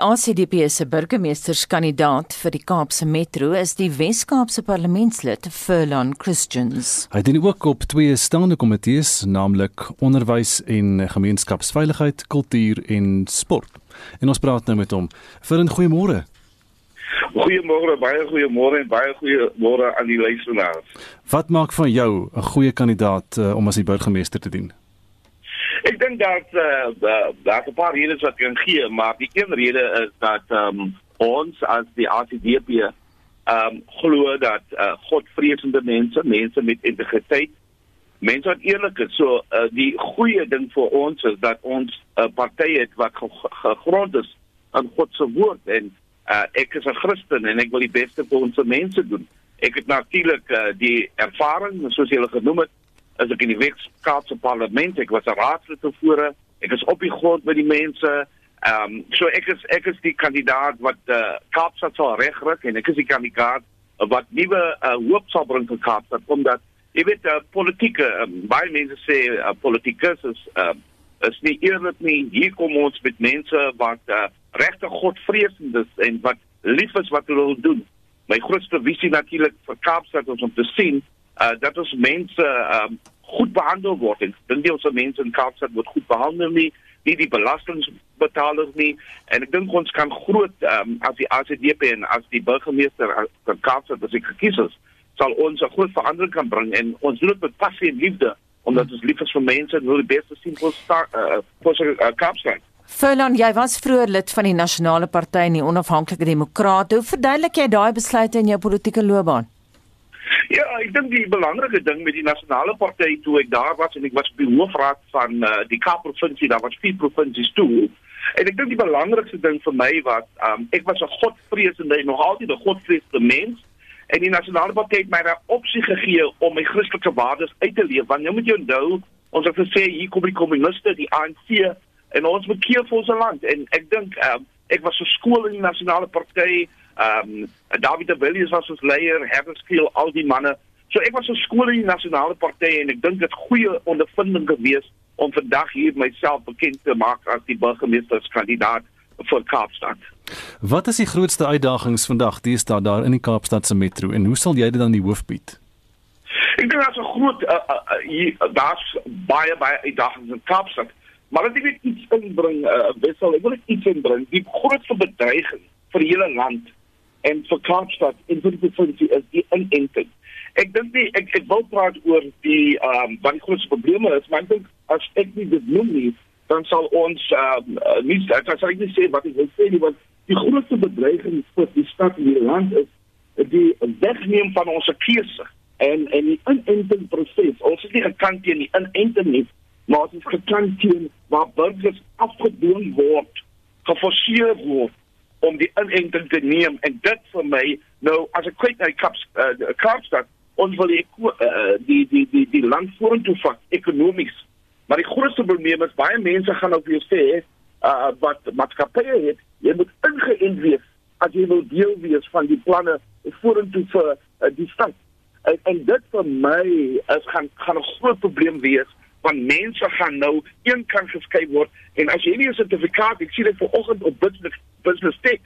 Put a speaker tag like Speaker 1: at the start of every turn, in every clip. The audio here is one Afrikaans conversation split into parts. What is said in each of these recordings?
Speaker 1: Die ACDP se burgemeesterskandidaat vir die Kaapse Metro is die Wes-Kaapse parlementslid Furlan Christians.
Speaker 2: Hy dien ook op twee staande komitees, naamlik onderwys en gemeenskapsveiligheid, kultuur en sport. En ons praat nou met hom. Furlan, goeiemôre.
Speaker 3: Goeiemôre, baie goeiemôre en baie goeiemôre aan die luisteraars.
Speaker 2: Wat maak van jou 'n goeie kandidaat uh, om as die burgemeester te dien?
Speaker 3: Dink dat uh, daar 'n paar redes wat kan gee, maar die een rede is dat um, ons as die ACDP ehm um, glo dat uh, Godvreesende mense, mense met integriteit, mense wat eerlik is, so uh, die goeie ding vir ons is dat ons 'n uh, party het wat gegrond is aan God se woord en uh, ek is 'n Christen en ek wil die beste vir ons mense doen. Ek het natuurlik uh, die ervaring, soos jy gele genoem het, as ek in die Weskaapse parlement, ek was 'n raadslid tevore, ek is op die grond met die mense. Ehm um, so ek is ek is die kandidaat wat uh, Kaapstad sal regryk en ek is die kandidaat wat nuwe uh, hoop sal bring vir Kaapstad omdat jy weet uh, politieke um, baie mense sê uh, politikus is uh, is nie eerlik nie. Hier kom ons met mense wat uh, regte Godvreesend is en wat lief is wat hulle wil doen. My grootste visie natuurlik vir Kaapstad is om te sien uh, dat ons mense um, goed behandel word. En dink jy ons mense in Kaapstad word goed behandel nie, nie die belastingbetalers nie. En ek dink ons kan groot um, as die ACDP en as die burgemeester van Kaapstad as ek gekies is, sal ons 'n groot verandering kan bring en ons doen dit met passie en liefde omdat ons lief is vir mense en wil die beste sien vir uh, vir uh, Kaapstad.
Speaker 1: Furlan, jy was vroeër lid van die Nasionale Party en die Onafhanklike Demokrate. Hoe verduidelik jy daai besluite in jou politieke loopbaan?
Speaker 3: Ja, ek dink die belangrike ding met die Nasionale Party toe ek daar was en ek was by hoofraad van uh, die Kaap provinsie, daar was vier provinsies toe. En ek dink die belangrikste ding vir my was um, ek was 'n godvreesende en nog altyd 'n godvreesende mens en die Nasionale Party het my 'n opsie gegee om my Christelike waardes uit te leef. Want nou moet jy onthou, ons het gesê hier kom die kommuniste, die ANC en ons moet keer vir ons land en ek dink um, ek was so skool in die nasionale party ehm um, David de Villiers was ons leier Herskiel al die manne. So ek was so skool in die nasionale party en ek dink dit goeie ondervinding gewees om vandag hier myself bekend te maak as die burgemeesterskandidaat vir Kaapstad.
Speaker 2: Wat is die grootste uitdagings vandag die staan daar in die Kaapstad se metro en hoe sal jy dit dan die hoof bied?
Speaker 3: Ek dink daar's 'n groot uh, uh, uh, daar's baie baie uitdagings in Kaapstad Maar as ek net iets inbring, uh, wissel, ek wil net iets inbring. Die grootste bedreiging vir die hele land en vir Kaapstad die provinsie is die inenting. Ek dink nie ek ek wil praat oor die ehm um, wat die grootste probleme is, maar ek dink as ek nie dit noem nie, dan sal ons ehm um, nie ek sal nie sê wat ek wil sê nie, want die grootste bedreiging vir die stad en die land is die wegneem van ons keuse en en die inenting proses. Ons is nie gekant teen die inenting nie maar dit is gekant teen waar burgers afgedwing word, geforseer word om die inenting te neem en dit vir my nou as ek kyk na die kaps uh, Kaapstad ons wil die, uh, die die die die land vorentoe vat ekonomies. Maar die grootste probleem is baie mense gaan op jou sê uh, wat maatskappye het jy moet ingeënt wees as jy wil deel wees van die planne vorentoe vir uh, die stad. En, en dit vir my is gaan gaan 'n groot probleem wees want mense gaan nou een kant geskei word. En as jy nie 'n sertifikaat ek sien dit vanoggend op business business tech.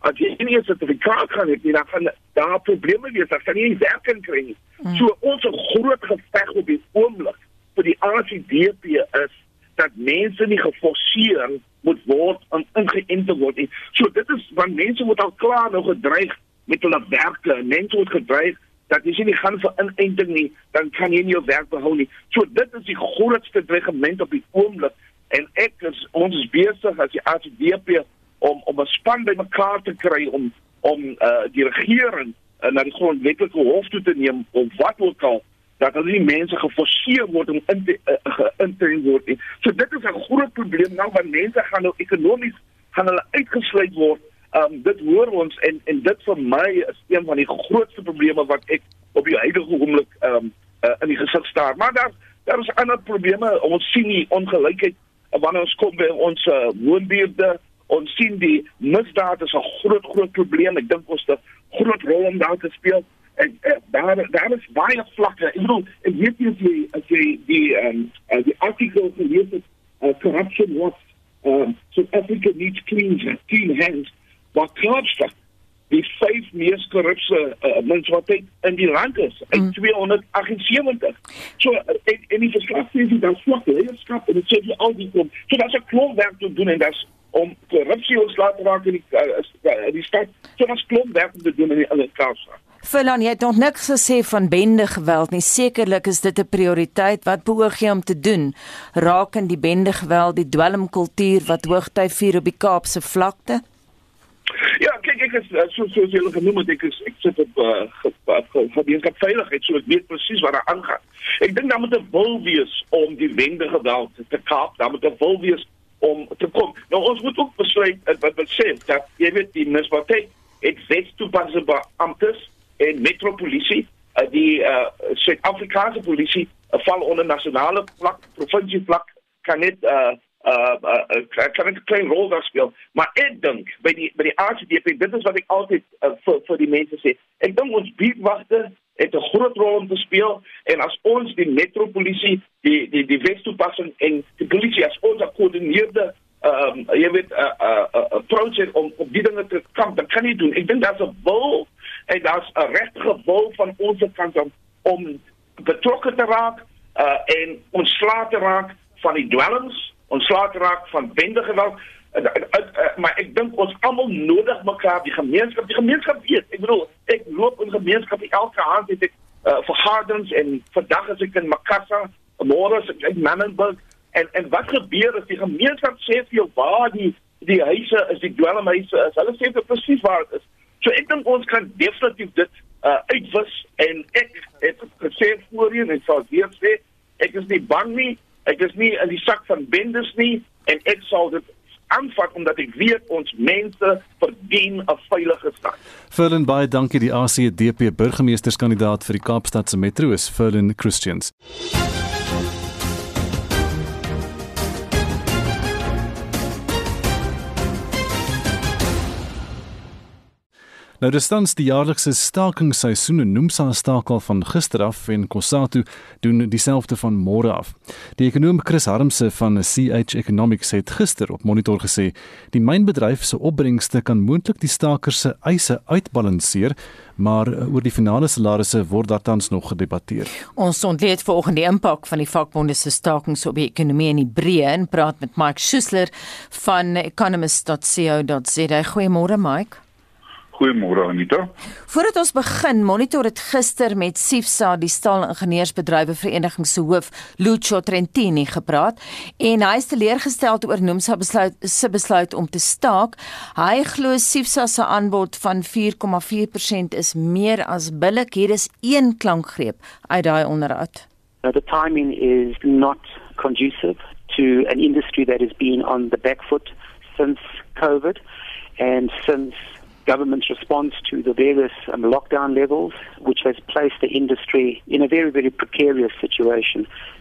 Speaker 3: As jy nie 'n sertifikaat gaan hê dan gaan daar probleme wees. Dan kan jy nie werk kry nie. Hmm. so ons groot geveg op die oomblik vir die RCDP is dat mense nie geforseer moet word om ingeënt te word nie. So dit is want mense word al klaar nou gedreig met hulle werke. Mense word gedreig dat as jy nie gaan vir inenting nie, dan kan jy nie jou werk behou nie. So dit is die grootste dreigement op die oomblik en ek is ons is besig as die ACDP om om 'n span bymekaar te kry om om uh, die regering uh, na die grondwetlike hof toe te neem of wat ook al dat hulle nie mense geforseer word om in te uh, in te word nie. So dit is 'n groot probleem nou want mense gaan nou ekonomies gaan hulle uitgesluit word um, dit hoor ons en en dit vir my is een van die grootste probleme wat ek op die huidige oomblik um, uh, in die gesig staar. Maar daar daar is ander probleme. Ons sien die ongelykheid wanneer ons kom by ons uh, woonbuurte. Ons sien die misdaad is 'n groot groot probleem. Ek dink ons het 'n groot rol om daar te speel. En uh, daar daar is baie vlakke. Ek bedoel, ek weet nie as jy as jy die ehm um, uh, die artikel gelees het, uh, corruption was um, South Africa needs clean, clean hands. Wat Kaapstad die vyf mees korrupte uh, munisipaliteit in die land is in mm. 278. So en, en die verslag sê dit dan swak leierskap en dit sê jy al die kom. So daar's 'n klomp werk te doen en daar's om korrupsie ontslae te raak in die uh, die stad. So daar's klomp werk te doen in die ander Kaapstad.
Speaker 1: Verlan, jy het nog niks gesê van bende geweld nie. Sekerlik is dit 'n prioriteit. Wat beoog jy om te doen rakend die bende geweld, die dwelmkultuur wat hoogtyd vier op die Kaapse vlakte?
Speaker 3: Ja, kyk ek is eh, so so so hulle genoem het ek is ek sit op uh veiligheid so ek weet presies wat daar aangaan. Ek dink dan moet 'n wil wees om die wende geweld te kaap, dan moet 'n wil wees om te kom. Nou ons moet ook besluit wat wat sê dat jy weet die munisipaliteit het wet toepassende amptes en metropolisie uh, die uh Suid-Afrikaanse polisie uh, val onder nasionale vlak, provinsie vlak kan net uh uh, uh, kan 'n klein rol daar speel. Maar ek dink by die by die RCDP, dit is wat ek altyd uh, vir vir die mense sê. Ek dink ons buurtwagte het 'n groot rol om te speel en as ons die metropolisie, die die die wetstoepassing en die polisie as ons gekoördineerde ehm um, jy weet 'n uh, 'n uh, uh, approach om op die dinge te kamp, dan kan jy doen. Ek dink daar's 'n wil en daar's 'n regte wil van ons kant om om betrokke te raak uh en ontslae te raak van die dwelms ontslae raak van bende geweld. Uh, uh, maar ek dink ons almal nodig mekaar die gemeenskap die gemeenskap weet. Ek bedoel ek loop in gemeenskap elke aand het ek uh, vergaderings en vandag as ek in Makassar môre as ek in Mannenberg en en wat gebeur as die gemeenskap sê vir jou waar die die huise is die dwelmhuise is. Hulle sê dit presies waar dit is. So ek dink ons kan definitief dit uh, uitwis. En ek het gesê voorheen en sal weer sê ek is nie bang nie Ek is nie in die sak van bendes nie en ek sal dit aanvat omdat ek weet ons mense verdien 'n veilige stad.
Speaker 2: Ferlin baie dankie die ACDP burgemeesterskandidaat vir die Kaapstadse Metro is Ferlin Christians. Nou dis tans die jaarlikse stakingsseisoen en Nomsa staak al van gister af en Kosatu doen dieselfde van môre af. Die ekonom Chris Harmse van CH Economics het gister op Monitor gesê die mynbedryf se opbrengste kan moontlik die stakers se eise uitbalanseer maar oor die finale salarisse word daar tans nog gedebatteer.
Speaker 1: Ons ontleed vanoggend die impak van die vakbonde se stakings op die ekonomie in die breë en praat met Mike Schuessler van economist.co.za. Goeiemôre Mike.
Speaker 4: Goeiemôre Anita.
Speaker 1: Voordat ons begin, monitor het gister met Sifsa, die staalingenieursbedrywe vereniging se hoof, Lucio Trentini gepraat en hy is teleurgestel oor Nomsa besluit se besluit om te staak. Hy glo Sifsa se aanbod van 4,4% is meer as billik. Hier is een klankgreep uit daai onderhoud.
Speaker 5: Now the timing is not conducive to an industry that has been on the back foot since COVID and since government's response to the various um, lockdown levels, which has placed the industry in a very, very precarious situation.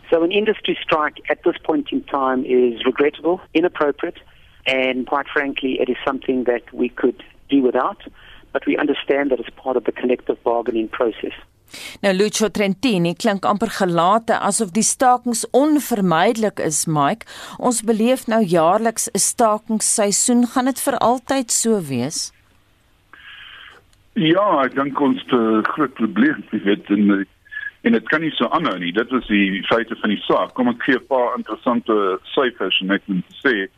Speaker 5: So, an industry strike at this point in time is regrettable, inappropriate, and quite frankly, it is something that we could do without, but we understand that it's part of the collective bargaining process.
Speaker 1: Nou Lucio Trentini klink amper gelate asof die stakings onvermydelik is, Mike. Ons beleef nou jaarliks 'n stakingsseisoen. Gaan dit vir altyd so wees?
Speaker 4: Ja, ek dink ons het 'n groot probleem, jy weet, en en dit kan nie so aanhou nie. Dit is die feite van die saak. Kom ek gee 'n paar interessante syfers en ek moet sê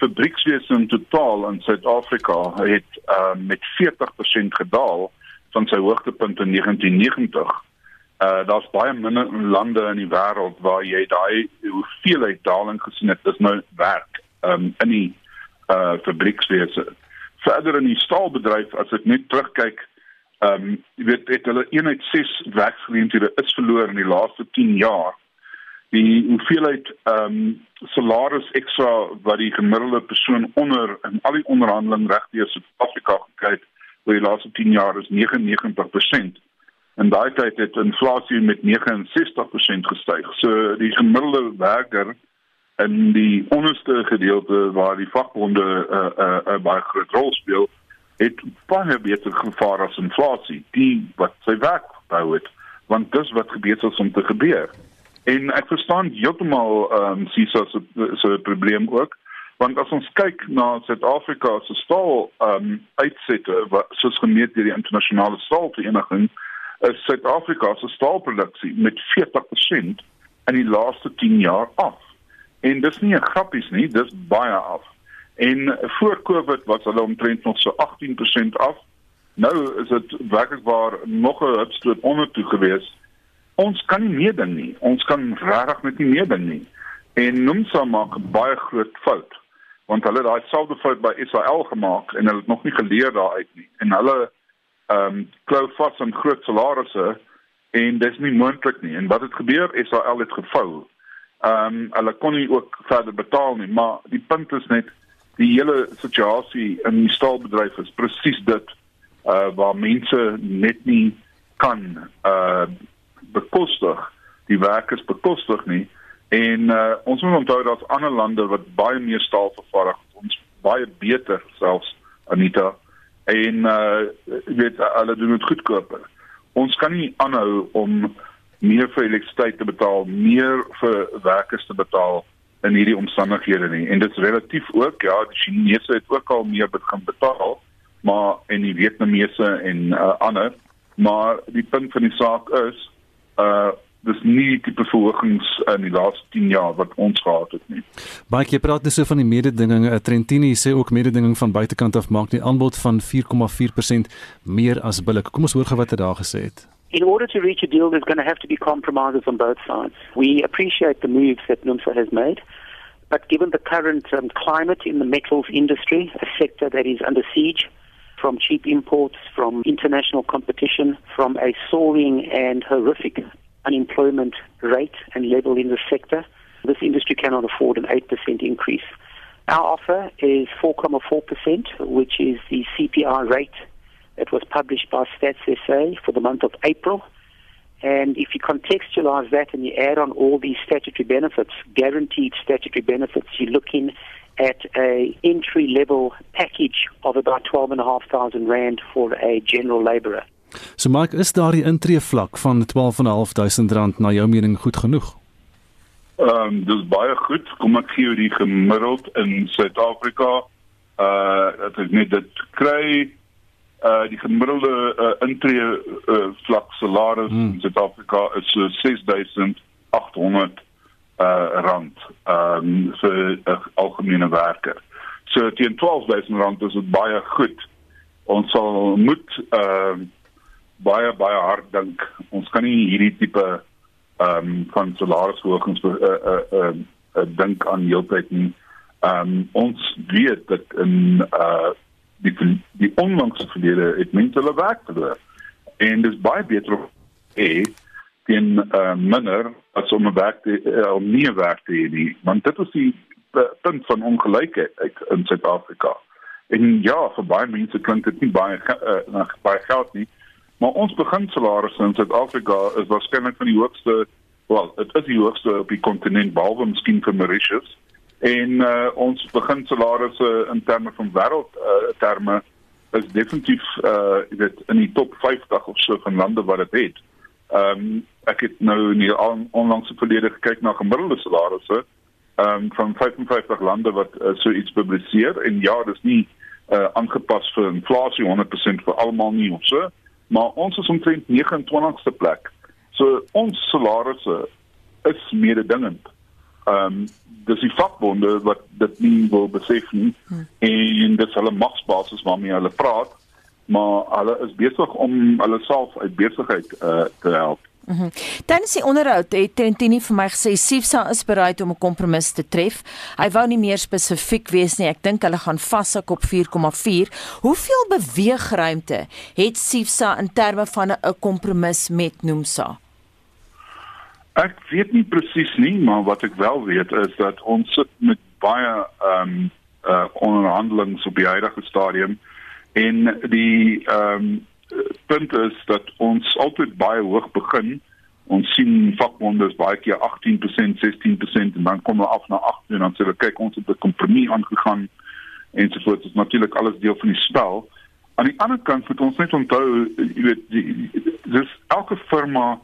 Speaker 4: fabriekswese in totaal in Suid-Afrika het uh, met 40% gedaal van sy hoogtepunt in 1990. Uh daar's baie minder lande in die wêreld waar jy daai hoeveelheid daling gesien het. Dis nou werk um, in die uh fabriekswese verder in die staalbedryf as ek net terugkyk ehm um, jy weet het hulle eenheid 6 werksgeleenthede is verloor in die laaste 10 jaar. Die hoeveelheid ehm um, salaris ekstra wat die gemiddelde persoon onder in al die onderhandeling regdeur Suid-Afrika gekry het oor die laaste 10 jaar is 99% en daai tyd het inflasie met 69% gestyg. So die gemiddelde werker in die onderste gedeelte waar die vakbonde 'n uh, 'n uh, uh, baie groot rol speel, het baie beter gevaar as inflasie, die wat sy werk behou het, want dis wat gebeur het om te gebeur. En ek verstaan heeltemal ehm um, SISA se se probleem ook. Want as ons kyk na Suid-Afrika se staal ehm um, uitsette wat soos gemeet deur die internasionale staalvereniging is Suid-Afrika se staalproduksie met 40% in die laaste 10 jaar af. En dis nie 'n grappies nie, dis baie af. En voor Covid was hulle omtrent nog so 18% af. Nou is dit werklik waar nog 'n hupstoot onder toe gewees. Ons kan nie meer ding nie. Ons kan regtig net nie meer ding nie. En Nomsa maak baie groot fout want hulle het daai selfde fout by Israel gemaak en hulle het nog nie geleer daaruit nie. En hulle ehm um, klou vas aan groot salarisse en dis nie moontlik nie. En wat het gebeur? Israel het gevou. Ehm um, hulle kon nie ook verder betaal nie, maar die punt is net die hele situasie in die staalbedryf is presies dit uh waar mense net nie kan uh bekostig die werkers bekostig nie. En uh ons moet onthou dat ander lande wat baie meer staal vervaardig ons baie beter selfs Anita. En uh weet hulle doen dit goedkoper. Ons kan nie aanhou om meer vir elektrisiteit te betaal meer vir werkers te betaal in hierdie omstandighede nie en dit is relatief ook ja die Chinese het ook al meer begin betaal maar en die Vietnamese en uh, ander maar die punt van die saak is uh dis nie die verhogings in die laaste 10 jaar wat ons gehad het nie.
Speaker 2: Baie jy praat net so van die mededinging. Uh, Trentini sê ook mededinging van buitekant af maak die aanbod van 4,4% meer as billik. Kom ons hoor gou wat hy daar gesê het.
Speaker 5: In order to reach a deal, there's going to have to be compromises on both sides. We appreciate the moves that NUMSA has made, but given the current um, climate in the metals industry, a sector that is under siege from cheap imports, from international competition, from a soaring and horrific unemployment rate and level in the sector, this industry cannot afford an 8% increase. Our offer is 4.4%, which is the CPR rate It was published by Stats SA for the month of April. And if you contextualize that and you add on all these statutory benefits, guaranteed statutory benefits, you're looking at a entry level package of about 12,500 rand for a general laborer.
Speaker 2: So Mike, is daardie intree vlak van 12,500 rand na jou mening goed genoeg?
Speaker 4: Ehm um, dis baie goed. Kom ek gee jou die gemiddeld in Suid-Afrika. Uh dat ek net dit kry uh die gemiddelde uh, intree uh, vlak salaris hmm. in Suid-Afrika is so 6800 uh rand um vir 'n uh, algemene werker. So teen 12000 rand is dit baie goed. Ons sal moet uh baie baie hard dink. Ons kan nie hierdie tipe um van salarisverhogings uh uh, uh, uh dink aan heeltyd nie. Um ons weet dat in uh die die onlangse verlede het mense hulle werk verloor. En dis baie beter om e teen uh, minder as om 'n werk te, uh, om nie 'n werk te hê nie. Want dit is die punt van ongelykheid in Suid-Afrika. En ja, vir baie mense klink dit nie baie uh, baie geld nie. Maar ons beginsalarisse in Suid-Afrika is waarskynlik van die hoogste, wel, dit is die hoogste op die kontinent behalwe miskien vir Mauritius en uh, ons beginsalarisse in terme van wêreld uh, terme is definitief uh jy weet in die top 50 of so van lande wat dit het. Ehm um, ek het nou in die on, onlangse verlede gekyk na gemiddelde salarisse ehm um, van 55 lande wat uh, so iets publiseer en ja, dis nie uh aangepas vir inflasie 100% vir almal nie of so, maar ons is omtrent 29ste plek. So ons salarisse is mededingend ehm um, dis die vakbonde wat dit nie wil besef nie hmm. en dis hulle magsbasis waarmee hulle praat maar hulle is besig om hulle self uit besigheid uh, te help.
Speaker 1: Mm Tensy die onderhoud het Trentini vir my gesê Sifsa is bereid om 'n kompromis te tref. Hy wou nie meer spesifiek wees nie. Ek dink hulle gaan vashou op 4,4. Hoeveel beweegruimte het Sifsa in terme van 'n kompromis met Nomsa?
Speaker 4: Ek weet nie presies nie, maar wat ek wel weet is dat ons sit met baie ehm um, uh onderhandelings op die huidige stadium en die ehm um, punt is dat ons altyd baie hoog begin. Ons sien vakbonde is baie keer 18%, 16% en dan kom hulle af na 8 en dan sê hulle kyk ons het 'n kompromie aangegaan en so voort. Dit is natuurlik alles deel van die spel. Aan die ander kant moet ons net onthou, jy weet, dis elke firma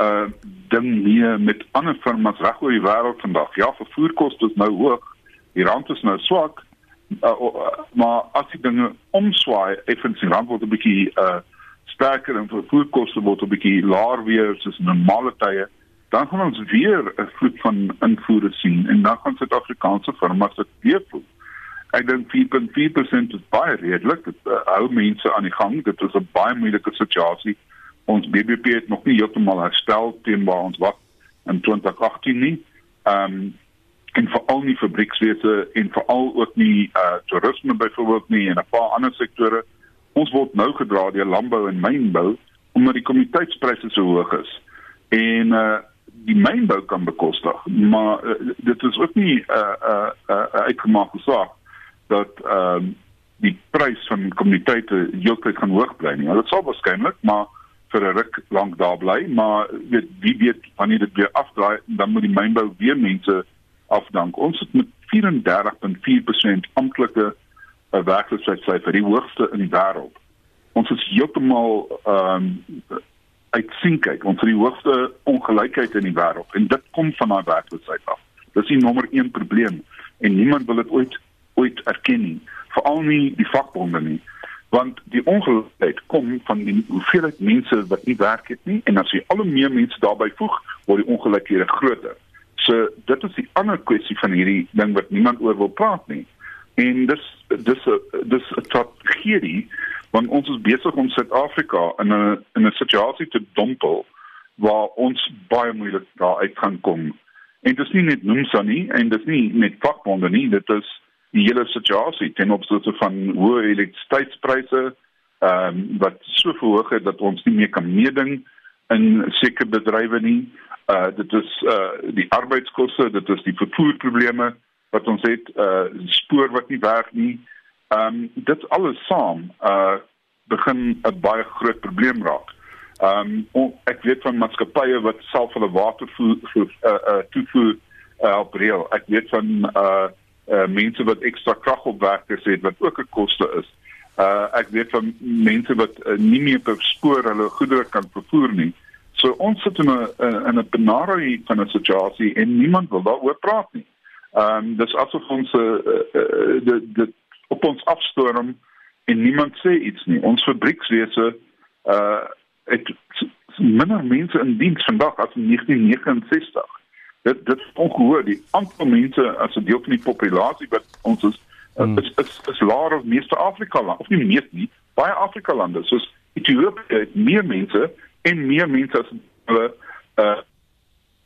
Speaker 4: uh ding hier met ander firmas reg oor die wêreld vandag. Ja, vervoerkoste is nou hoog, Die rand is nou swak. Uh, uh, maar as die dinge omswaai, effens die rand word 'n bietjie uh sterker en vervoerkoste word 'n bietjie laer weer soos normale tye, dan gaan ons weer 'n vloed van invoere sien en dan gaan Suid-Afrikaanse firmas dit weer voel. Ek dink 4.4% is baie redelik. Dit uh, hou mense aan die gang. Dit is 'n baie moeilike situasie. Ons BBP het nog nie heeltemal herstel teen waar ons was in 2018 nie. Ehm um, en veral nie fabriekswese en veral ook nie uh toerisme byvoorbeeld nie en 'n paar ander sektore. Ons word nou gedra deur landbou en mynbou omdat die kommoditeitspryse so hoog is. En uh die mynbou kan bekostig, maar uh, dit is ook nie 'n uh, 'n uh, uh, uitgemaakte saak dat ehm um, die prys van kommoditeite heeltyd gaan hoog bly nie. Dit sal waarskynlik, maar vir 'n ruk lank daar bly, maar weet wie weet wanneer dit weer afdraai, dan moet die mynbou weer mense afdank. Ons het met 34.4% amptelike uh, werkloosheidsyfer, die hoogste in die wêreld. Ons is heeltemal ehm um, uitsien kyk. Ons het die hoogste ongelykheid in die wêreld en dit kom van daai werkloosheid af. Dis die nommer 1 probleem en niemand wil dit ooit ooit erken nie, veral nie die vakbonde nie want die ongelykheid kom van die hoeveelheid mense wat nie werk het nie en as jy al meer mense daarbey voeg word die ongelykhede groter. So dit is die ander kwessie van hierdie ding wat niemand oor wil praat nie. En dis dis dis 'n tragedie want ons is besig om Suid-Afrika in 'n in 'n situasie te dompel waar ons baie moeilik daar uit gaan kom. En dit is nie net Nomsa nie en dit is nie net vakbonde nie, dit is die hele situasie ten opsigte van hoë elektrisiteitspryse ehm um, wat so verhoog het dat ons nie meer kan meeding in sekere bedrywe nie. Uh dit is uh die arbeidskoste, dit is die vervoerprobleme wat ons het, uh spoor wat nie werk nie. Ehm um, dit alles saam uh begin 'n baie groot probleem raak. Ehm um, ek weet van maatskappye wat self hulle watervoer uh uh toevoer uh, op reël. Ek weet van uh uh mense wat ekstra kragopwerkers het wat ook 'n koste is. Uh ek weet van mense wat uh, nie meer per spoor hulle goedere kan vervoer nie. So ons sit in 'n in 'n benarde van 'n situasie en niemand wil daaroor praat nie. Ehm um, dis asof ons uh, uh, de de op ons afstorm en niemand sê iets nie. Ons fabriekswese uh het minder mense in diens vandag as in 1969 dit dit ongehoor die aantal mense as 'n deel van die populasie wat ons is hmm. is is, is laer as meeste Afrika lande of nie meer nie baie Afrika lande soos Ethiopië het meer mense en meer mense as hulle uh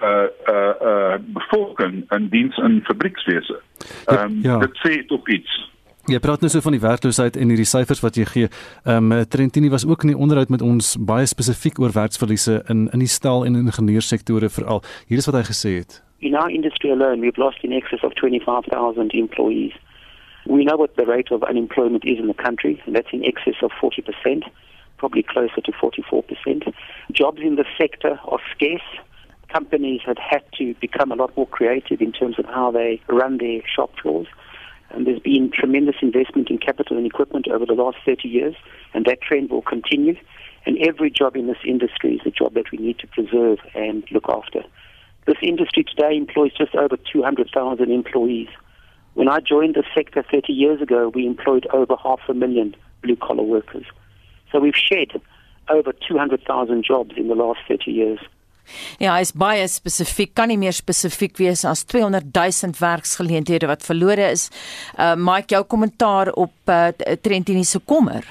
Speaker 4: uh uh uh bevolking in diens in fabriekswese. Ehm um, ja. dit sê tot iets.
Speaker 2: Jy praat nou so van die werkloosheid en hierdie syfers wat jy gee. Ehm um, Trentini was ook in die onderhoud met ons baie spesifiek oor werksverliese in in die stal en ingenieurssektore veral. Hier is wat hy gesê het.
Speaker 5: In our industry alone, we've lost in excess of 25,000 employees. We know what the rate of unemployment is in the country, and that's in excess of 40%, probably closer to 44%. Jobs in the sector are scarce. Companies have had to become a lot more creative in terms of how they run their shop floors. And there's been tremendous investment in capital and equipment over the last 30 years, and that trend will continue. And every job in this industry is a job that we need to preserve and look after. This industry today employs just over 200,000 employees. When I joined the sector 30 years ago, we employed over half a million blue collar workers. So we've shed over 200,000 jobs in the last 30 years.
Speaker 1: Ja, is baie spesifiek, kan nie meer spesifiek wees as 200 000 werksgeleenthede wat verlore is. Uh Mike, jou kommentaar op uh Trentini se kommer.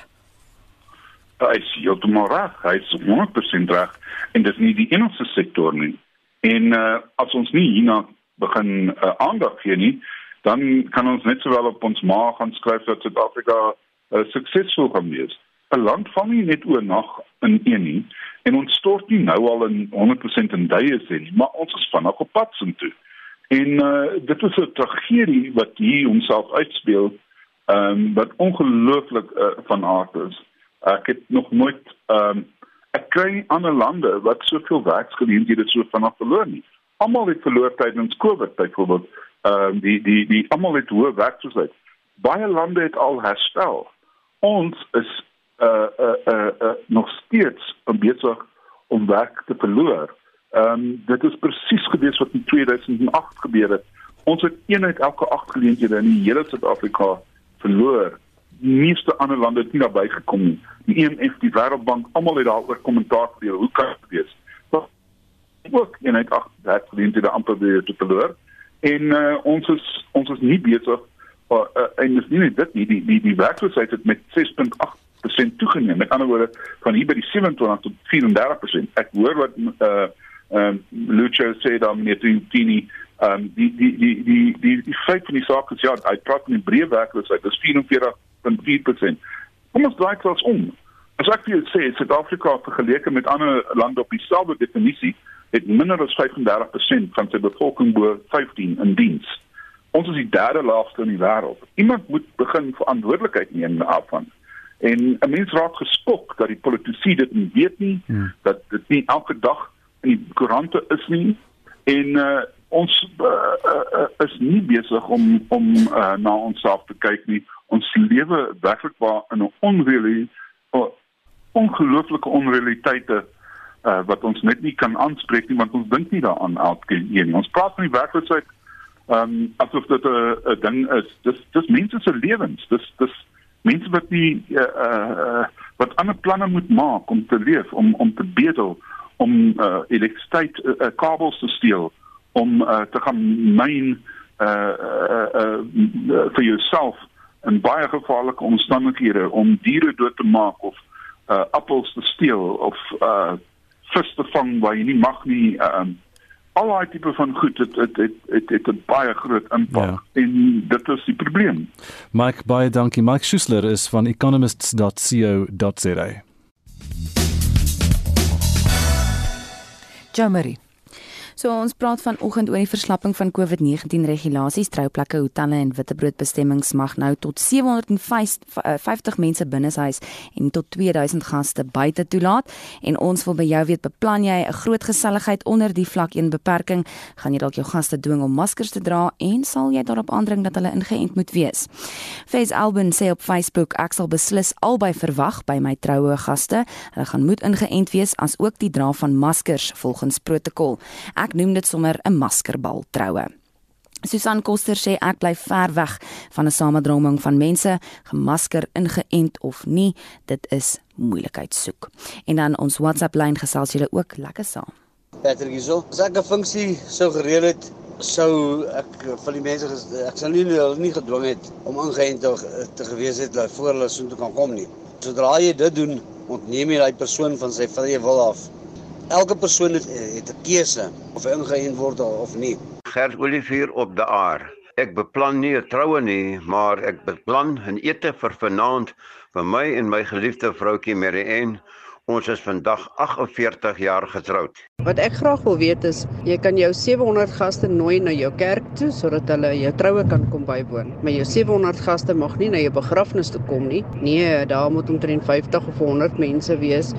Speaker 4: Hy is heeltemal reg, hy is 100% reg en dit is nie die enigste sektor nie. En uh as ons nie hierna begin uh, aandag gee nie, dan kan ons net sowel op ons maag gaan skryf dat Suid-Afrika uh, suksesvol gaan wees. 'n Land van nie net oornag in een nie en ons stort nie nou al in 100% in duie sê nie, maar ons is vanaand op pad sin toe. En uh dit is 'n tragedie wat hier homself uitspeel, ehm um, wat ongelooflik uh, van aard is. Ek het nog nooit ehm um, ek kry ander lande wat soveel werksgeleenthede so vanaand verloor nie. Almal het verloor tydens Covid byvoorbeeld. Ehm um, die die die almal het hoë werkloosheid. Baie lande het al herstel. Ons is uh uh uh, uh nog steeds besig om werk te verloor. Ehm um, dit is presies gewees wat in 2008 gebeur het Ons het een uit elke 8 geleenthede in die hele Suid-Afrika verloor. Die meeste ander lande het nie daarbey gekom nie. Die IMF, die Wêreldbank, almal het daaroor kommentaar gegee. Hoe kan dit wees? ook een uit 8 geleenthede amper weer te verloor. En uh, ons is ons is nie besig uh, uh, en dis nie net dit nie, die die die werkloosheid het met 6.8% toegeneem. Met ander woorde van hier by die 27 tot 34%. Ek hoor wat uh ehm um, Lucio sê dan met die tini ehm um, die die die die die die feit van die saak is ja, hy praat van die breë werkloosheid, dis 44.4%. Kom ons draai dit om. As ek vir julle sê, Suid-Afrika vergeleke met ander lande op dieselfde definisie het minder as 35% van sy bevolking bo 15 in diens. Ons is die derde laagste in die wêreld. Iemand moet begin verantwoordelikheid neem daarvan. En 'n mens raak geskok dat die politici dit nie weet nie, hmm. dat dit nie elke dag in die koerante is nie en uh, ons uh, uh, is nie besig om om uh, na onsself te kyk nie. Ons lewe werklik waar in 'n onreële ongelooflike onrealiteite uh, wat ons net nie kan aanspreek nie want ons dink nie daaraan elke keer nie. Ons praat van die werkloosheid ehm um, asof dit 'n 'n ding is. Dis dis mense se lewens. Dis dis mense wat die uh, uh, wat ander planne moet maak om te leef, om om te bedel, om uh, elektrisiteit uh, uh, kabels te steel, om uh, te gaan myn uh, uh, uh, uh, vir jouself in baie gevaarlike omstandighede om diere dood te maak of uh, appels te steel of uh, vis te vang waar jy nie mag nie um, al daai tipe van goed het het het het, het 'n baie groot impak ja. en dit is die probleem.
Speaker 2: Mike baie dankie. Mike Schuessler is van economists.co.za.
Speaker 1: Jamari.
Speaker 6: So ons praat vanoggend oor die verslapping van COVID-19 regulasies. Trouplekke, hotelle en witbroodbestemmings mag nou tot 750 eh, mense binneshuis en tot 2000 gaste buite toelaat. En ons wil by jou weet, beplan jy 'n groot geselligheid onder die vlak 1 beperking? Gaan jy dalk jou gaste dwing om maskers te dra en sal jy daarop aandring dat hulle ingeënt moet wees? Face Albin sê op Facebook ek sal beslis albei verwag by my troue gaste. Hulle gaan moet ingeënt wees as ook die dra van maskers volgens protokol. Ek noem dit sommer 'n maskerbal troue. Susan Koster sê ek bly ver weg van 'n samedroming van mense, gemasker, ingeënt of nie, dit is moeilikheid soek. En dan ons WhatsApp lyn gesels julle ook lekker saam.
Speaker 7: Patrick hierso. As ek 'n funksie sou gereël het, sou ek vir die mense ek sou nie hulle nie gedwing het om ingeënt te, te gewees het voor hulle so toe kan kom nie. Sodra jy dit doen, ontneem jy daai persoon van sy vrye wil af. Elke persoon het, het 'n keuse of hy ingeënt word of nie.
Speaker 8: Gert Olivier op die aar. Ek beplan nie 'n troue nie, maar ek beplan 'n ete vir vanaand vir my en my geliefde vroutjie Marie-Anne Ons is vandag 48 jaar getroud.
Speaker 9: Wat ek graag wil weet is, jy kan jou 700 gaste nooi na jou kerk toe sodat hulle jou troue kan kom bywoon. Maar jou 700 gaste mag nie na jou begrafnis toe kom nie. Nee, daar moet omtrent 50 of 100 mense wees.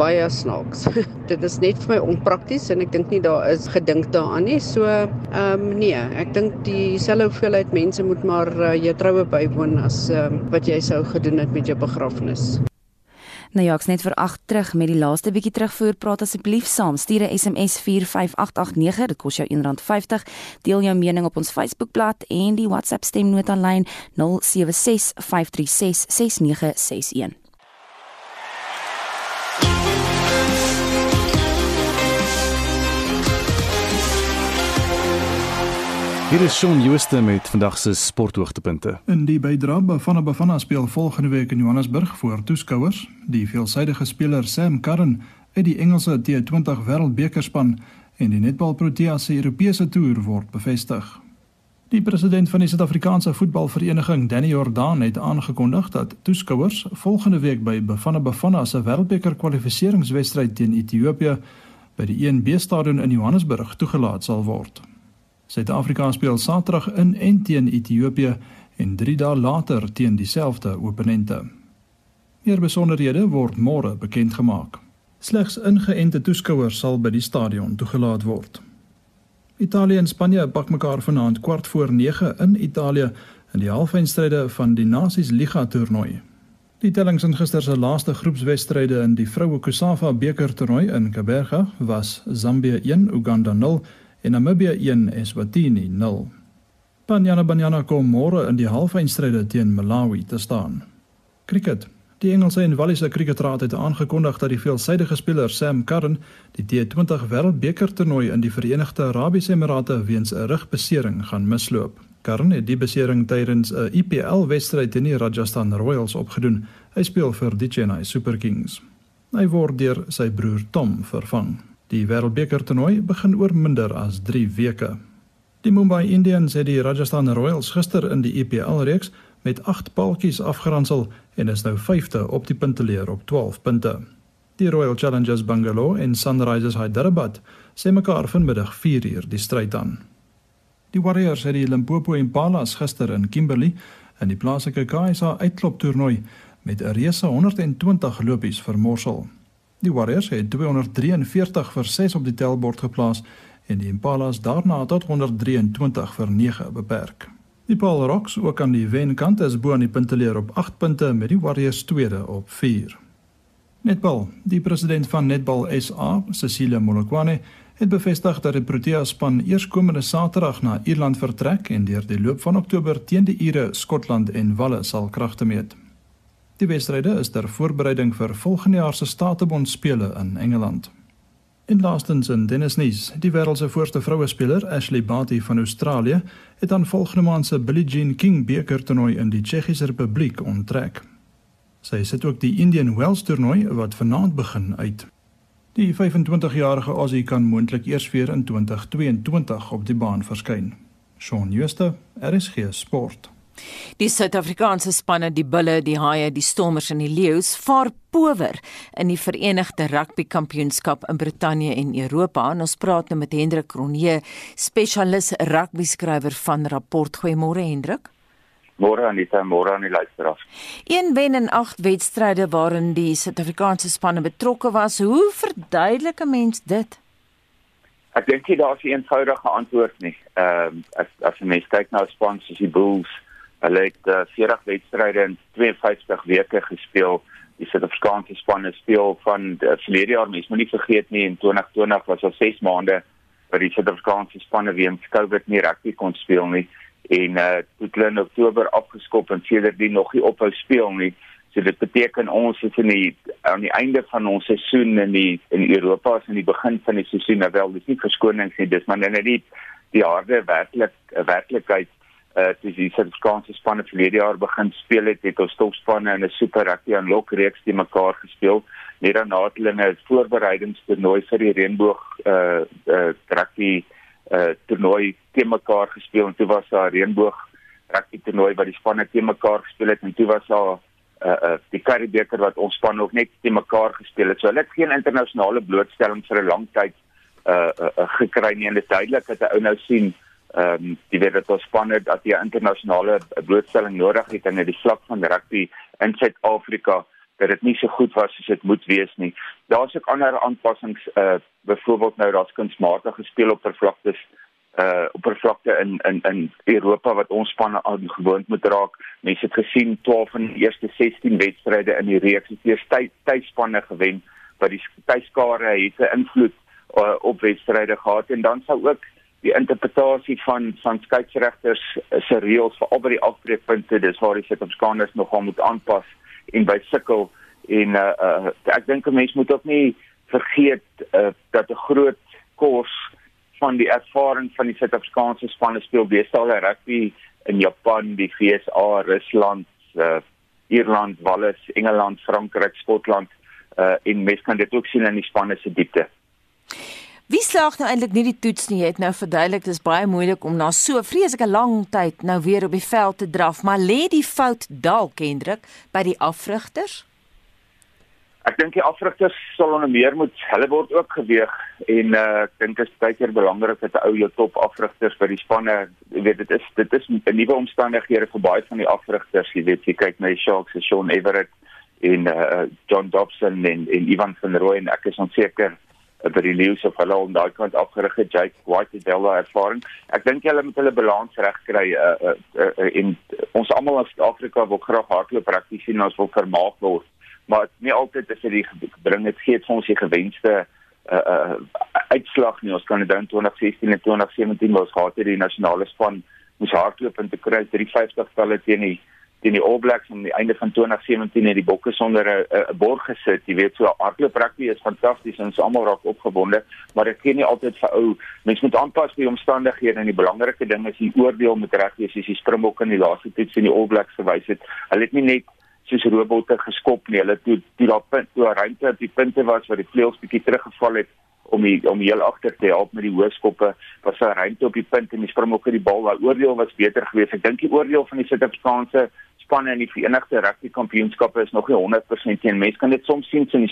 Speaker 9: Baie snaaks. Dit is net vir my onprakties en ek dink nie daar is gedink daaraan nie. So, ehm um, nee, ek dink dieselfde hoeveelheid mense moet maar uh, jou troue bywoon as um, wat jy sou gedoen het met jou begrafnis.
Speaker 6: Nou ja, ek's net vir 8 terug met die laaste bietjie terugvoer. Praat asseblief saam. Stuur 'n SMS 45889. Dit kos jou R1.50. Deel jou mening op ons Facebookblad en die WhatsApp stemnota lyn 0765366961.
Speaker 2: Hier is Shaun Jooste met vandag se sporthoogtepunte.
Speaker 10: In die bydra Bafana Bafana speel volgende week in Johannesburg voor toeskouers. Die veelsidige speler Sam Curran uit die Engelse T20 Wêreldbekerspan en die Netball Proteas se Europese toer word bevestig. Die president van die Suid-Afrikaanse Voetbalvereniging, Danny Jordaan, het aangekondig dat toeskouers volgende week by Bafana Bafana se Wêreldbeker kwalifikasiewedstryd teen Ethiopië by die 1B stadion in Johannesburg toegelaat sal word. Suid-Afrika speel Saterdag in en teen Ethiopië en 3 dae later teen dieselfde opponente. Meer besonderhede word môre bekend gemaak. Slegs ingeënte toeskouers sal by die stadion toegelaat word. Italië en Spanje pak mekaar vanaand kwart voor 9 in Italië in die halfeindstryde van die Nasies Liga toernooi. Die tellings in gister se laaste groepswedstryde in die vroue Kusafa beker toernooi in Kaberga was Zambië 1 Uganda 0 en Namibië 1 Eswatini 0. Banyana Banyana kom môre in die halfeindstryde teen Malawi te staan. Cricket. Die Engelse en Walliese Kriketraad het aangekondig dat die veelsidige speler Sam Curran die T20 Wêreldbeker toernooi in die Verenigde Arabiese Emirate weens 'n rugbesering gaan misloop. Curran het die besering tydens 'n IPL-wedstryd teen die Rajasthan Royals opgedoen. Hy speel vir die Chennai Super Kings. Hy word deur sy broer Tom vervang. Die Wêreldbeker toernooi begin oor minder as 3 weke. Die Mumbai Indians het die Rajasthan Royals gister in die IPL-reeks met 8 paaltjies afgeronsel en is nou 5de op die punteleer op 12 punte. Die Royal Challengers Bangalore en Sunrisers Hyderabad sê mekaar vanmiddag 4uur die stryd aan. Die Warriors het die Limpopo Impalas gister in Kimberley in die plaaslike KSA uitkloptoernooi met 'n reuse 120 lopies vermorsel. Die Warriors het 243 vir 6 op die tellbord geplaas en die Impalas daarna tot 123 vir 9 beperk. Die Paul Rocks ook aan die wenkant is bo aan die punteleer op 8 punte met die Warriors tweede op 4. Netbal, die president van Netbal SA, Cecilia Molokwane, het bevestig dat die Protea span eerskomende Saterdag na Ierland vertrek en deur die loop van Oktober teen die Ire, Skotland en Walle sal kragte meet. Die wedstryde is ter voorbereiding vir volgende jaar se Statebond spele in Engeland. In laastens in tennisnuus, die wêreld se voorste vroue speler, Ashley Barty van Australië, het aan volgende maand se Billie Jean King beker toernooi in die Tsjechiese Republiek onttrek. Sy sit ook die Indian Wells toernooi wat vanaand begin uit. Die 25-jarige Aussie kan moontlik eers weer in 2022 op die baan verskyn. Shaun Schuster, RSG Sport.
Speaker 1: Die Suid-Afrikaanse spanne, die Bulle, die Haie, die Stormers en die Leeu's vaar power in die Verenigde Rugby Kampioenskap in Brittanje en Europa. En ons praat nou met Hendrik Cronje, spesialis rugby skrywer van Rapport. Goeiemôre Hendrik.
Speaker 11: Môre aan die môre aan die luisteraars.
Speaker 1: Een wen in 8 wedstryde waarin die Suid-Afrikaanse spanne betrokke was. Hoe verduidelik 'n mens dit?
Speaker 11: Ek dink jy daar's 'n eenvoudige antwoord nie. Ehm um, as as 'n mens kyk na spans soos die Bulls, hulle het uh, 40 wedstryde in 52 weke gespeel. Die Suid-Afrikaanse spanne speel van die verlede jaar, mens moet nie vergeet nie, in 2020 was al 6 maande wat die Suid-Afrikaanse spanne weens COVID nie rugby kon speel nie en uh toe hulle in Oktober afgeskop en sedertdien nog nie ophou speel nie. So dit beteken ons is in die aan die einde van ons seisoen in die in Europa is in die begin van die seisoen nou wel dis nie verskonings nie dis maar net die die harde werklik werklikheid uh dis die Suid-Afrikaanse spanne verlede jaar begin speel het het ons topspanne in 'n super rugby en lok reeks te mekaar gespeel net daarna het hulle 'n voorbereidingstoernooi vir die reënboog uh uh rugby uh toernooi te mekaar gespeel en toe was daar reënboog rugby toernooi wat die spanne te mekaar gespeel het en toe was daar uh uh die Karibeker wat ons span ook net te mekaar gespeel het. So hulle het geen internasionale blootstelling vir 'n lang tyd uh, uh, uh gekry nie en dit duidelik dat 'n ou nou sien ehm um, die weet dat ons spanne dat die internasionale blootstelling nodig het in die vlak van rugby in Suid-Afrika dat dit nie so goed was soos dit moet wees nie. Daar's ook ander aanpassings uh byvoorbeeld nou daar's kunsmatige speeloppervlaktes uh oppervlakte in in in Europa wat ons spanne aan gewoond moet raak. Mense het gesien 12 van die eerste 16 wedstryde in die reeks het eers tyd tydspanne gewen wat die tydskare het 'n invloed uh, op wedstryde gehad en dan sou ook die interpretasie van van skeieregters se reëls vir al die afbreekpunte. Dis waar die Suid-Afrikaners nogal moet aanpas en by sukkel en uh, uh ek dink 'n mens moet ook nie vergeet uh, dat 'n groot kos van die ervaring van die Suid-Afrikaanse spanne speel. Beestal rugby in Japan, die VSA, Rusland, uh, Ierland, Wales, Engeland, Frankryk, Skotland uh en mens kan dit ook sien in die spanne se diepte.
Speaker 1: Wie slaag nou eintlik nie die toets nie? Jy het nou verduidelik dis baie moeilik om na so vreeslike lang tyd nou weer op die veld te draf, maar lê die fout dalk Hendrik by die afrigters?
Speaker 11: Ek dink die afrigters sal onder meer moet hulle word ook geweeg en uh, ek dink dit is baie keer belangrik dat 'n ou jou top afrigters by die spanne, jy weet dit is dit is 'n nuwe omstandighede vir baie van die afrigters, jy weet jy kyk na die Sharks se Sean Everett en uh, John Dobson en en Ivan van Rooi en ek is onseker by die Lions of hulle om daai kant afgerig het Jake White het wel ervaring. Ek dink hulle moet hulle balans regkry uh, uh, uh, en ons almal as Afrika wil graag hardloop prakties sien ons wil vermaak word maar nie altyd is dit bring dit gee ons die gewenste uh, uh, uitslag nie ons kan dit dan 2016 en 2017 was het die nasionale span moes hardloop en te kry 350 talle teen die teen die All Blacks aan die einde van 2017 het die Bokke sonder 'n borg gesit. Jy weet so hardloop rugby is fantasties en ons almal raak opgewonde, maar dit gee nie altyd vir ou. Mens moet aanpas by omstandighede en die belangrike ding is die oordeel moet reg wees as die Springbokke in die laaste toets in die All Blacks gewys het. Hulle het nie net soos robotte geskop nie. Hulle toe toe daar punt toe 'n ruimte op die punte was waar die vleuels bietjie teruggeval het om die, om heel agter te help met die hoëskoppe was 'n ruimte op die punt en die Springbokke die bal. Daai oordeel was beter geweest. Ek dink die oordeel van die Suid-Afrikaanse spanne in die Verenigde Rugby Kampioenskappe is nog nie 100% teen. Mense kan dit soms sien die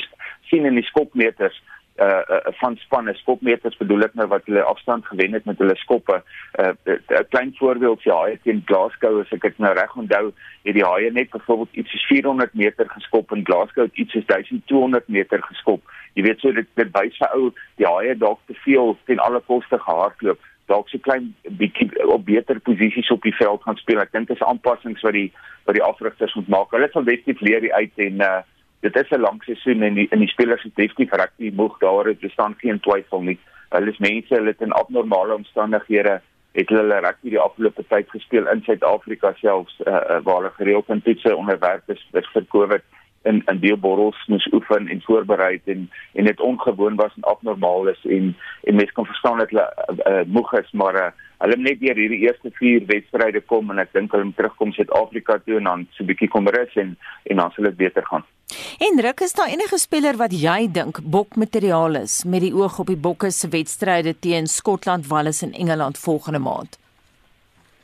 Speaker 11: sien in die skopmeters uh, uh van spanne skopmeters bedoel ek nou wat hulle afstand gewen het met hulle skoppe. 'n uh, 'n klein voorbeeld vir Haie teen Glasgow as ek dit nou reg onthou, het die Haie net byvoorbeeld iets soos 400 meter geskop en Glasgow het iets soos 1200 meter geskop. Jy weet so dit dit wys vir ou die Haie dalk te veel teen alle koste gehardloop dalk so klein bietjie op beter posisies op die veld gaan speel. Ek dink dit is aanpassings wat die wat die afrigters moet maak. Hulle sal definitief leer uit en uh dit is 'n lang seisoen en die in die spelers het definitief rugby moeg daar het bestaan geen twyfel nie. Hulle is mense, hulle het in abnormale omstandighede het hulle rugby die afgelope tyd gespeel in Suid-Afrika selfs uh, waar hulle gereeld in toetse onderwerp is vir COVID in in deelborrels moes oefen en voorberei en en dit ongewoon was en abnormaal is en en mense kan verstaan dat hulle uh, moeg is maar uh, hulle net deur hierdie eerste 4 wedstryde kom en ek dink hulle terugkom Suid-Afrika toe en dan so 'n bietjie kom rus en en dan sal dit beter gaan.
Speaker 1: En Ruk is daar enige speler wat jy dink bokmateriaal is met die oog op die bokke se wedstryde teen Skotland, Wales en Engeland volgende maand?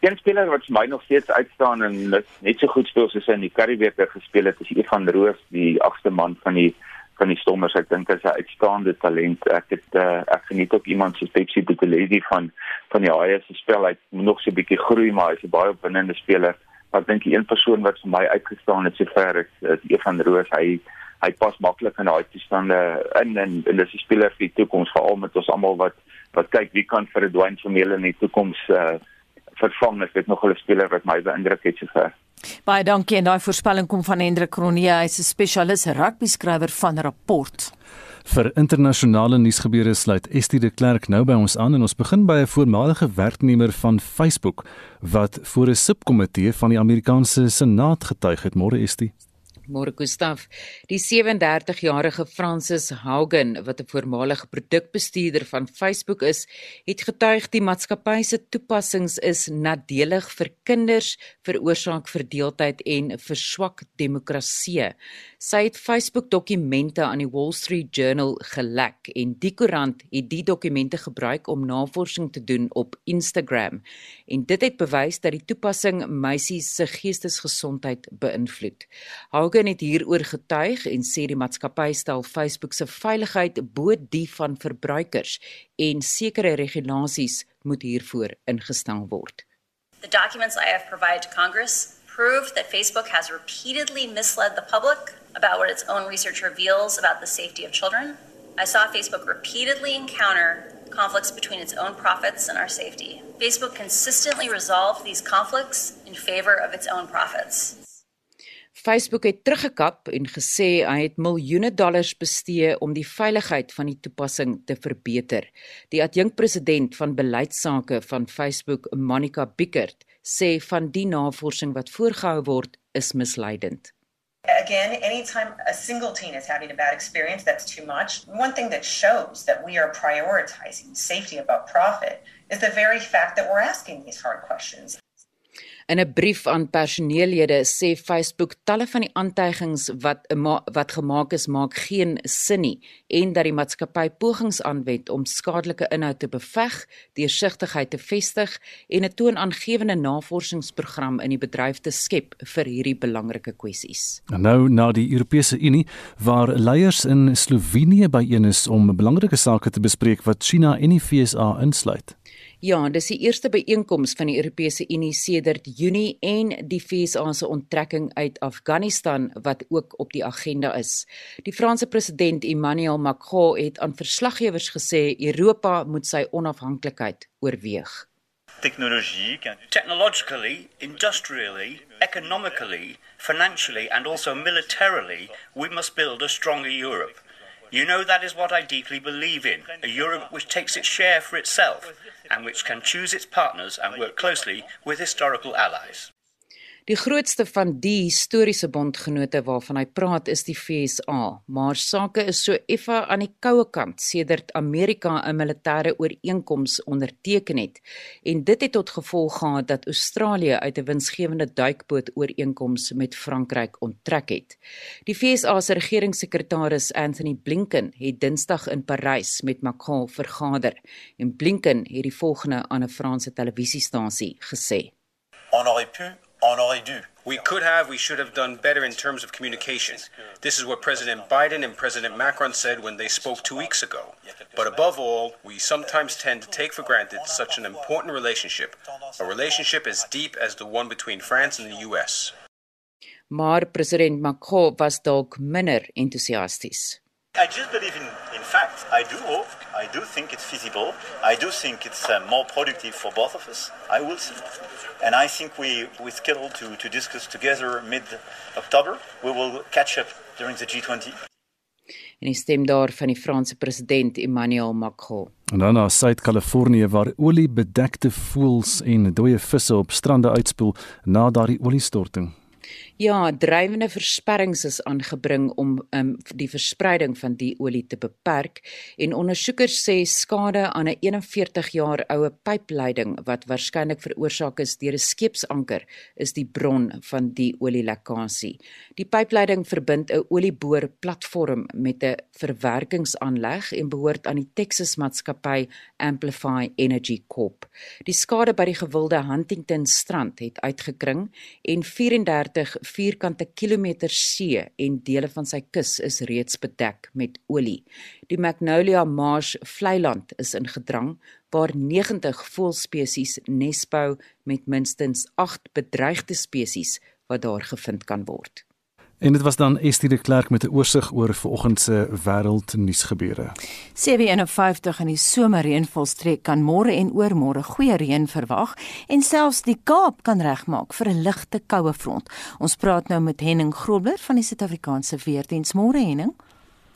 Speaker 11: Een speler wat vir my nog steeds uitstaan en net so goed speel soos hy in die Karibeker gespeel het, is Evan Roos, die agste man van die van die Stormers. Ek dink hy is 'n uitstaande talent. Ek het uh, ek geniet ook iemand soos Pepsi Buthelezi van van die Haie se spel. Hy moet nog so 'n bietjie groei, maar hy's 'n baie opwindende speler. Maar ek dink die een persoon wat vir my uitgestaan het sover is, is Evan Roos. Hy hy pas maklik in daai toestande in en, en dis 'n speler vir die toekoms veral met ons almal wat wat kyk wie kan vir 'n Dwayne Vermeulen in die toekoms uh, vervang is dit nog 'n speler wat my beïndruk het sover.
Speaker 1: Baie dankie en daai voorspelling kom van Hendrik Kronie, hy's 'n spesialis rugby skrywer van Rapport.
Speaker 2: Vir internasionale nuusgebeure sluit Estie de Klerk nou by ons aan en ons begin by 'n voormalige werknemer van Facebook wat voor 'n subkomitee van die Amerikaanse Senaat getuig het. Môre Estie.
Speaker 12: Môre Gustaf, die 37-jarige Francis Haugen wat 'n voormalige produkbestuurder van Facebook is, het getuig die maatskappy se toepassings is nadelig vir kinders, veroorsaak verdeeldheid en verswak demokrasie. Sy het Facebook dokumente aan die Wall Street Journal gelek en die koerant het die dokumente gebruik om navorsing te doen op Instagram. En dit het bewys dat die toepassing meisies se geestesgesondheid beïnvloed. Haugen Hogan het hieroor getuig en sê die maatskappy stel Facebook se veiligheid bo die van verbruikers en sekere regulasies moet hiervoor ingestel word.
Speaker 13: The documents I have provided to Congress prove that Facebook has repeatedly misled the public about what its own research reveals about the safety of children. I saw Facebook repeatedly encounter conflicts between its own profits and our safety. Facebook consistently resolved these conflicts in favor of its own profits.
Speaker 12: Facebook het teruggekap en gesê hy het miljoene dollars bestee om die veiligheid van die toepassing te verbeter. Die adjunkpresident van beleidsake van Facebook, Monica Bickert, sê van die navorsing wat voorgehou word, is misleidend.
Speaker 14: Again, anytime a single teen is having a bad experience, that's too much. One thing that shows that we are prioritizing safety above profit is the very fact that we're asking these hard questions.
Speaker 12: In 'n brief aan personeellede sê Facebook talle van die aantuigings wat wat gemaak is maak geen sin nie en dat die maatskappy pogings aanwend om skadelike inhoud te beveg, deursigtigheid te vestig en 'n toonaangewende navorsingsprogram in die bedryf te skep vir hierdie belangrike kwessies.
Speaker 2: Nou na die Europese Unie waar leiers in Slovenië byeen is om belangrike sake te bespreek wat China en die FSA insluit.
Speaker 12: Ja, dis die eerste byeenkoms van die Europese Unie sedert Junie en die FSA se onttrekking uit Afghanistan wat ook op die agenda is. Die Franse president Emmanuel Macron het aan verslaggewers gesê Europa moet sy onafhanklikheid oorweeg.
Speaker 15: Technologically, industrially, economically, financially and also militarily, we must build a stronger Europe. You know that is what I deeply believe in a Europe which takes its share for itself and which can choose its partners and work closely with historical allies.
Speaker 12: Die grootste van die historiese bondgenote waarvan hy praat is die FSA, maar sake is so effe aan die koue kant sedert Amerika 'n militêre ooreenkoms onderteken het. En dit het tot gevolg gehad dat Australië uit 'n winsgewende duikboot ooreenkoms met Frankryk onttrek het. Die FSA se regeringssekretaris Anthony Blinken het Dinsdag in Parys met Macron vergader en Blinken het die volgende aan 'n Franse televisiestasie gesê:
Speaker 16: On aurait pu on aurait dû. We could have, we should have done better in terms of communication. This is what President Biden and President Macron said when they spoke two weeks ago. But above all, we sometimes tend to take for granted such an important relationship, a relationship as deep as the one between France and the US.
Speaker 12: Maar president Macron was dalk minder entoesiasties.
Speaker 15: I just believe in in fact, I do hope, I do think it's feasible. I do think it's uh, more productive for both of us. I will see. And I think we, we scheduled to, to discuss together mid October. We will catch up during the G20.
Speaker 12: En die stem daar van die Franse president Emmanuel Macron.
Speaker 2: En dan na Suid-Kalifornië waar oliebedekte voëls en dooie visse op strande uitspoel na daardie oliestorting.
Speaker 12: Ja, drywende versperrings is aangebring om um, die verspreiding van die olie te beperk en ondersoekers sê skade aan 'n 41 jaar oue pypleiding wat waarskynlik veroorsaak is deur 'n skeepsanker is die bron van die olielekkasie. Die pypleiding verbind 'n olieboor platform met 'n verwerkingsaanleg en behoort aan die Texas maatskappy Amplify Energy Corp. Die skade by die gewilde Huntington strand het uitgekring en 34 vierkante kilometer see en dele van sy kus is reeds bedek met olie. Die Magnolia Marsh vlei-land is ingedrang waar 90 voëlspesies nesbou met minstens 8 bedreigde spesies wat daar gevind kan word.
Speaker 2: En dit was dan Estie de Klerk met 'n oorsig oor vanoggend se wêreldnuusgebeure.
Speaker 1: 751 in die somerreënvolstreek kan môre en oormôre goeie reën verwag en selfs die Kaap kan regmaak vir 'n ligte koue front. Ons praat nou met Henning Grobler van die Suid-Afrikaanse Weerdiens. Môre Henning.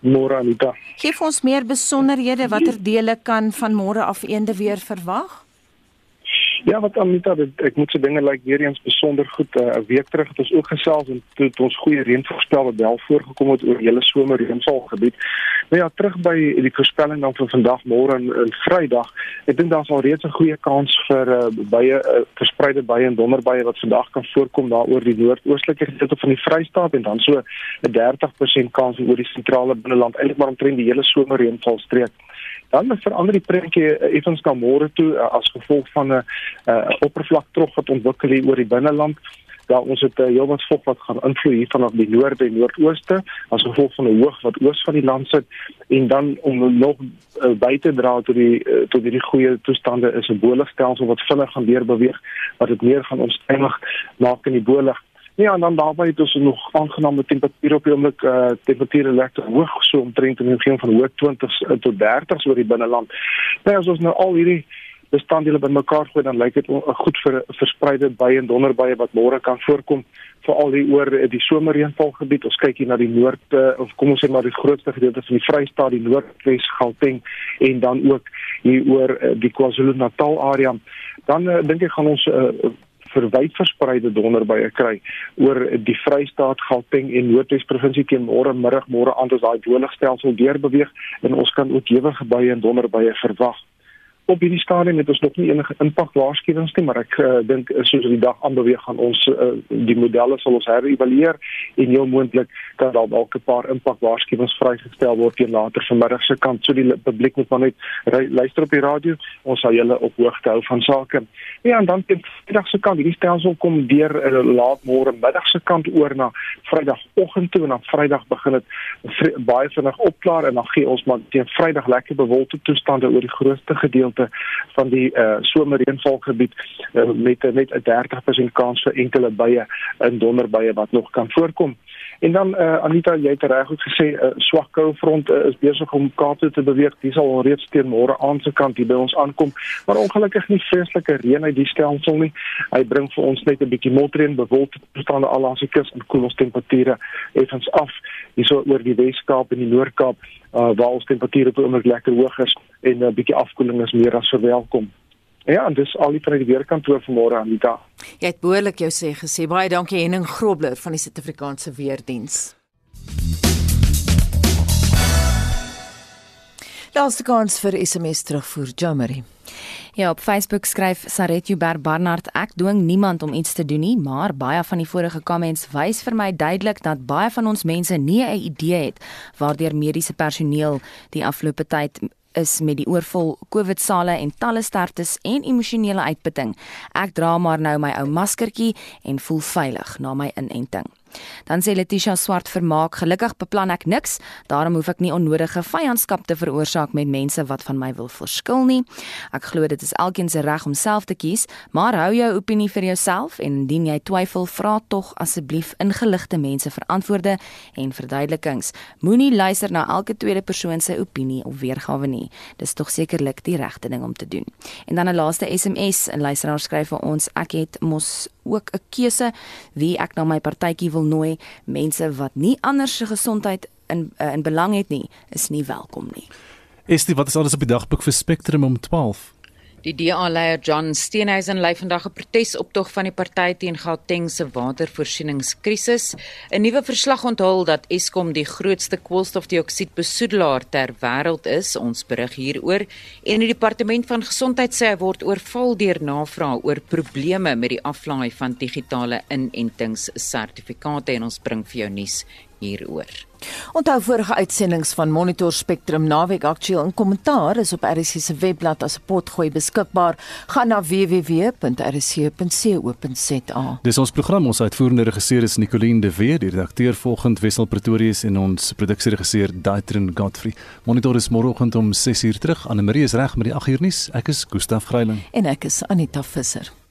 Speaker 17: Môre Anita.
Speaker 1: Geef ons meer besonderhede watter dele kan van môre af eende weer verwag?
Speaker 17: Ja, wat Anita, dit, ek moet se dinge lyk like weer eens besonder goed. Eh, 'n uh, Week terug het ons ook gesels en toe het ons goeie reën voorspel wat wel voorgekom het oor hele somer reënval gebied. Nou ja, terug by die voorspelling dan vir vandag, môre en, en Vrydag. Ek dink daar's al reeds 'n goeie kans vir uh, baie uh, verspreide baie en donderbuie wat vandag kan voorkom daaroor die noordoostelike gedeelte van die Vrystaat en dan so 'n 30% kans oor die sentrale binneland, eintlik maar omtrent die hele somer reënval streek dan verander die prentjie effens na môre toe as gevolg van 'n uh, oppervlaktrog wat ontwikkel hier oor die binneland. Daar ons het uh, heelwat vog wat gaan invloei hier vanaf die noorde en noordooste as gevolg van 'n hoog wat oos van die land sit. En dan om nog uh, by te dra tot die uh, tot hierdie goeie toestande is 'n boligstelsel wat vinnig gaan weer beweeg wat dit meer gaan onstuimig maak in die bolig Ja, en dan daarbey het ons nog aangename temperature op die oomblik. Eh uh, temperature lekker hoog so omtrent in die omgewing van hoë 20s uh, tot 30s oor die binneland. Nou as ons nou al hierdie bestanddele bymekaar gooi dan lyk dit goed vir verspreide buie en donderbuie wat môre kan voorkom veral hier oor uh, die somerreënvalgebied. Ons kyk hier na die noord uh, of kom ons sê maar die grootste gedeelte van die Vrystaat, die Noordwes, Gauteng en dan ook hier oor uh, die KwaZulu-Natal area. Dan uh, dink ek gaan ons uh, vir wyd verspreide donderbuie kry oor die Vrystaat, Gauteng en Noordwes provinsie teen môre middag môre aan as daai droogstelsel deur beweeg en ons kan ook ewige buie en donderbuie verwag op hierdie stadium het ons nog nie enige impak waarskuwings nie, maar ek uh, dink eh, soos die dag aanbeweeg gaan ons uh, die modelle sal ons herëvalueer en heel moontlik kan daar dalk 'n paar impak waarskuwings vrygestel word teen later vanmiddag se kant. So die publiek moet maar net luister op die radio. Ons sal julle op hoogte hou van sake. Ja, en dan teen Vrydag se kant, hierdie stelsel kom deur uh, laat môre middag se kant oor na Vrydagoggend toe en dan Vrydag begin dit baie vinnig opklaar en dan gee ons maar teen Vrydag lekker bewolkte toestande oor die grootste gedeelte gedeelte van die uh, somerreënvalgebied uh, met net 'n 30% kans vir enkele buie in donderbuie wat nog kan voorkom. En dan uh, Anita, jy het reg goed gesê 'n uh, swak koufront uh, is besig om Kaap toe te beweeg. Dit sal reeds teen môre aand se kant hier by ons aankom, maar ongelukkig nie vreeslike reën uit die stelsel nie. Hy bring vir ons net 'n bietjie motreen bewolkte toestande al langs die kus en koel ons temperature effens af hierso oor die Wes-Kaap en die Noord-Kaap uh, waar ons temperature op 'n oomblik lekker hoog is en 'n uh, bietjie afkoeling is meer as verwelkom. Ja, en dis al die van die weerkantoor vanmôre aan die dag.
Speaker 1: Jy het behoorlik jou sê gesê. Baie dankie Henning Grobler van die Suid-Afrikaanse Weerdiens. Laaste kans vir SMS terugvoer, Jamari.
Speaker 6: Ja, op Facebook skryf Saret Joubert Barnard: Ek dwing niemand om iets te doen nie, maar baie van die vorige comments wys vir my duidelik dat baie van ons mense nie 'n idee het waardeur mediese personeel die afgelope tyd is met die oorvol COVID-sale en talle sterftes en emosionele uitputting. Ek dra maar nou my ou maskertjie en voel veilig na my inenting. Dan sê Letitia Swart vermaak, gelukkig beplan ek niks, daarom hoef ek nie onnodige vyandskap te veroorsaak met mense wat van my wil verskil nie. Ek glo dit is elkeen se reg om self te kies, maar hou jou opinie vir jouself en indien jy twyfel, vra tog asseblief ingeligte mense vir antwoorde en verduidelikings. Moenie luister na elke tweede persoon se opinie of weergawe nie. Dis tog sekerlik die regte ding om te doen. En dan 'n laaste SMS, 'n luisteraar skryf vir ons, ek het mos ook 'n keuse wie ek na my partytjie wil nooi. Mense wat nie anders se gesondheid in uh, in belang het nie, is nie welkom nie.
Speaker 2: Estie, wat is alles op die dagboek vir Spectrum om 12?
Speaker 12: Die DA-leier John Steenhuisen lei vandag 'n protesoptog van die party teen Gauteng se watervoorsieningskrisis. 'n Nuwe verslag onthul dat Eskom die grootste koolstofdioksiedbesoedelaar ter wêreld is. Ons berig hieroor en die departement van gesondheid sê hy word oorval deur navrae oor probleme met die aflaai van digitale inentingssertifikate en ons bring vir jou nuus hieroor.
Speaker 1: Onthou vorige uitsendings van Monitor Spectrum naweek aktueel en kommentaar is op RC se webblad as 'n potgooi beskikbaar. Gaan na www.rc.co.za.
Speaker 2: Dis ons program ons uitvoerende regisseur is Nicoline de Weer, die redakteur volgens Wessel Pretorius en ons produksieregisseur Daitrin Godfrey. Monitor is môreoggend om 6uur terug. Anne Marie is reg met die 8uur nuus. Ek is Gustaf Greiling
Speaker 1: en ek is Anita Visser.